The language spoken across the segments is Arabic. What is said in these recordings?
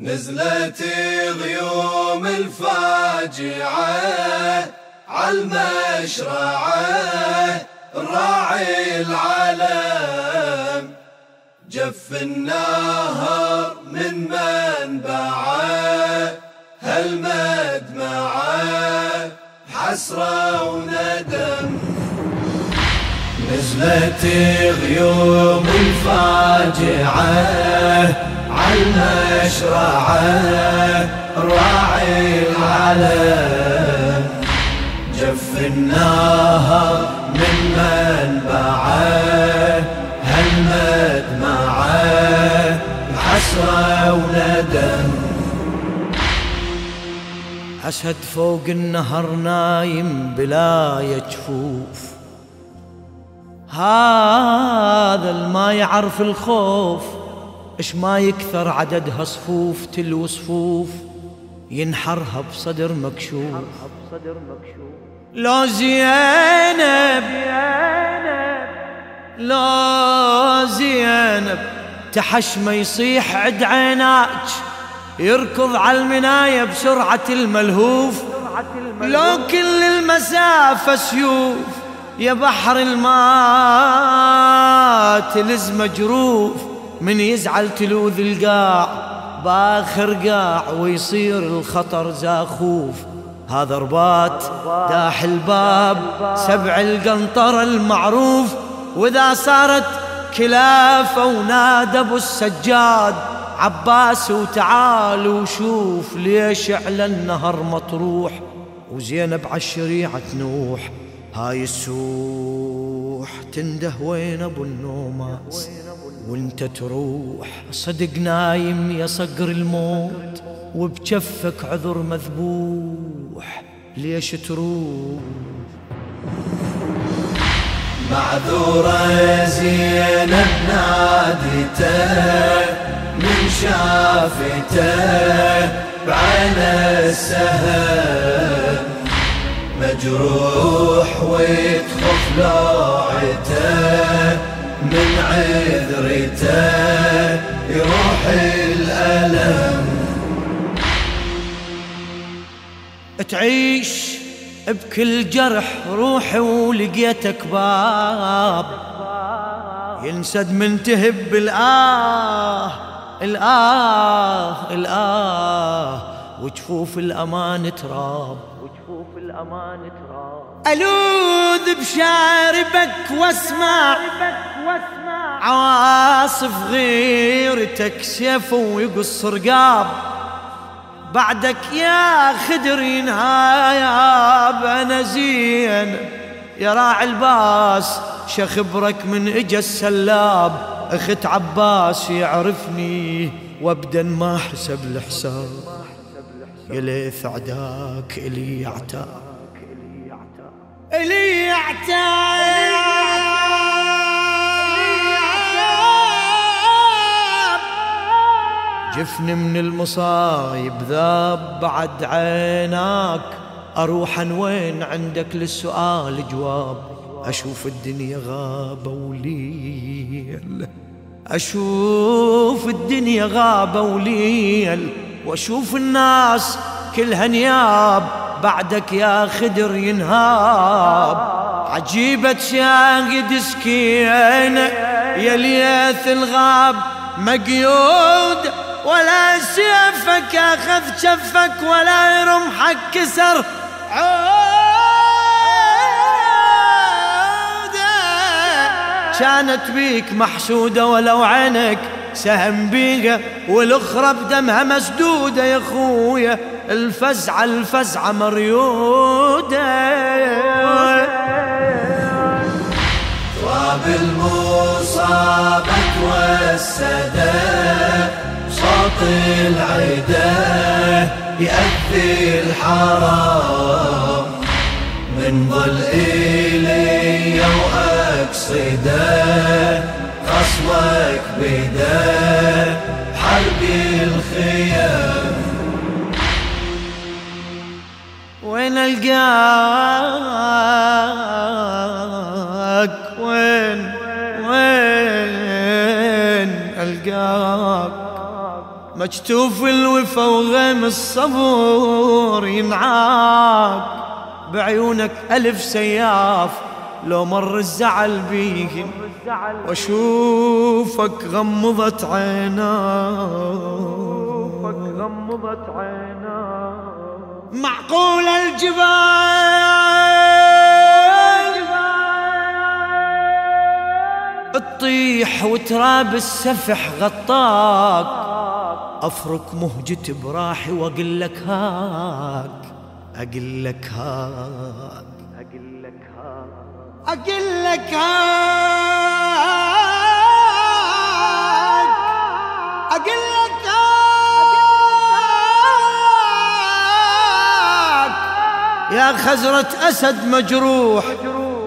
نزلت غيوم الفاجعة عالمشرعة راعي العلم جف النهر من منبعه هالمدمعة حسرة وندم. نزلت غيوم الفاجعة عالمشرعة راعي العلم جف النهر من منبعه هالمدمعه حسرة وندم. أسد فوق النهر نايم بلا جفوف هذا الما يعرف الخوف. اش ما يكثر عددها صفوف تلو صفوف ينحرها بصدر مكشوف. لو زينب لو زينب تحشمه يصيح عد عيناك يركض على المناية بسرعة الملهوف. لو كل المسافة سيوف يا بحر الماء تلز مجروف. من يزعل تلوذ القاع باخر قاع ويصير الخطر زاخوف. هذا رباط داح الباب سبع القنطرة المعروف. وإذا صارت كلافة ونادى أبو السجاد عباس وتعال وشوف ليش على النهر مطروح. وزينب عالشريعة نوح هاي السوح تنده وين أبو النوماس وانت تروح صدق نايم يا صقر الموت وبجفك عذر مذبوح. ليش تروح؟ معذورة زينب نادته من شافته بعين السهم. مجروح وتخف لوعته من عذرته يروح الألم. تعيش بكل جرح روحي ولقيتك باب ينسد من تهب الآه الآه الآه وجفوف الأمان تراب. الأمان تراب ألوذ بشاربك واسمع. عواصف غيرتك سيف ويقص رقاب بعدك يا خدر ينهاياب أنا زين. يا راعي الباس شخبرك من إجا السلاب. أخت عباس يعرفني وابدا ما حسب الحساب. يا ليث عداك إلي يعتاب إلي يعتاب جفن من المصايب ذاب بعد عيناك. أروح وين عندك للسؤال جواب؟ أشوف الدنيا غابة وليل. أشوف الدنيا غابة وليل. واشوف الناس كلها نياب بعدك يا خدر ينهاب. عجيبة شاهد سكينة يا ليث الغاب. مقيود ولا سيفك اخذ شفك ولا رمحك كسر عودة. كانت بيك محسودة ولو عينك سهم بيها والاخرى بدمها مسدودة يا خويا الفزعة الفزعة مريودة. تراب المصابة توسدة صوت العيدة يأذي الحرام. من ظل إلي وأقصده خصمك بده حرب الخيام. وين ألقاك؟ وين؟ وين ألقاك؟ مجتوف الوفا وغيم الصبر ينعاك بعيونك ألف سياف لو مر الزعل بيه وأشوفك غمضت عيناك معقول الجبال تطيح وتراب السفح غطاك. أفرك مهجتي براحي واقول لك هاك أقول لك هاك. أقول لك هاك أقول لك هاك يا خزرة أسد مجروح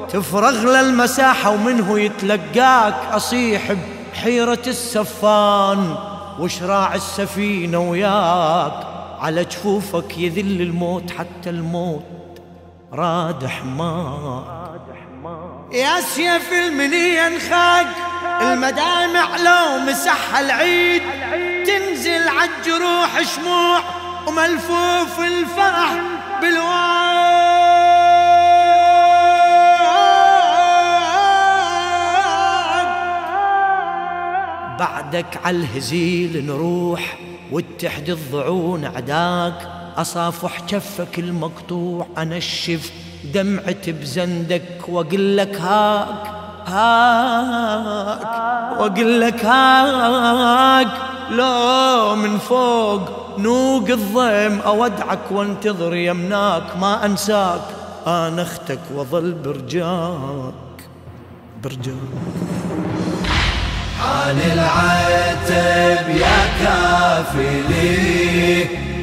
تفرغ للمساحة ومنه يتلقاك أصيح بحيرة السفان وشراع السفينة وياك. على جفوفك يذل الموت حتى الموت راد حمار يا سيف المنية انخاق المدامع لو مسح العيد. تنزل عالجروح شموع وملفوف الفرح بالواد بعدك عالهزيل نروح واتحد الضعون عداك أصافح جفك المقطوع أنشف. دمعتي بزندك وأقول لك هاك هاك وأقول لك هاك. لو من فوق نوق الضيم أودعك وانتظر يمناك ما أنساك. أنا أختك وظل برجاك برجاك. عن العتب يا كافلي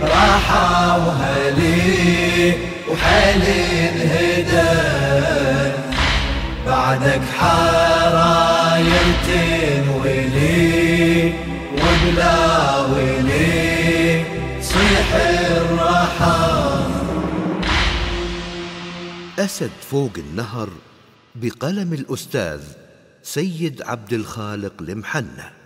راحة وهلي. وحيل انهدى. بعدك حراير تنولي وبلا ولي صيح الرحم أسد فوق النهر بقلم الأستاذ سيد عبد الخالق المحنه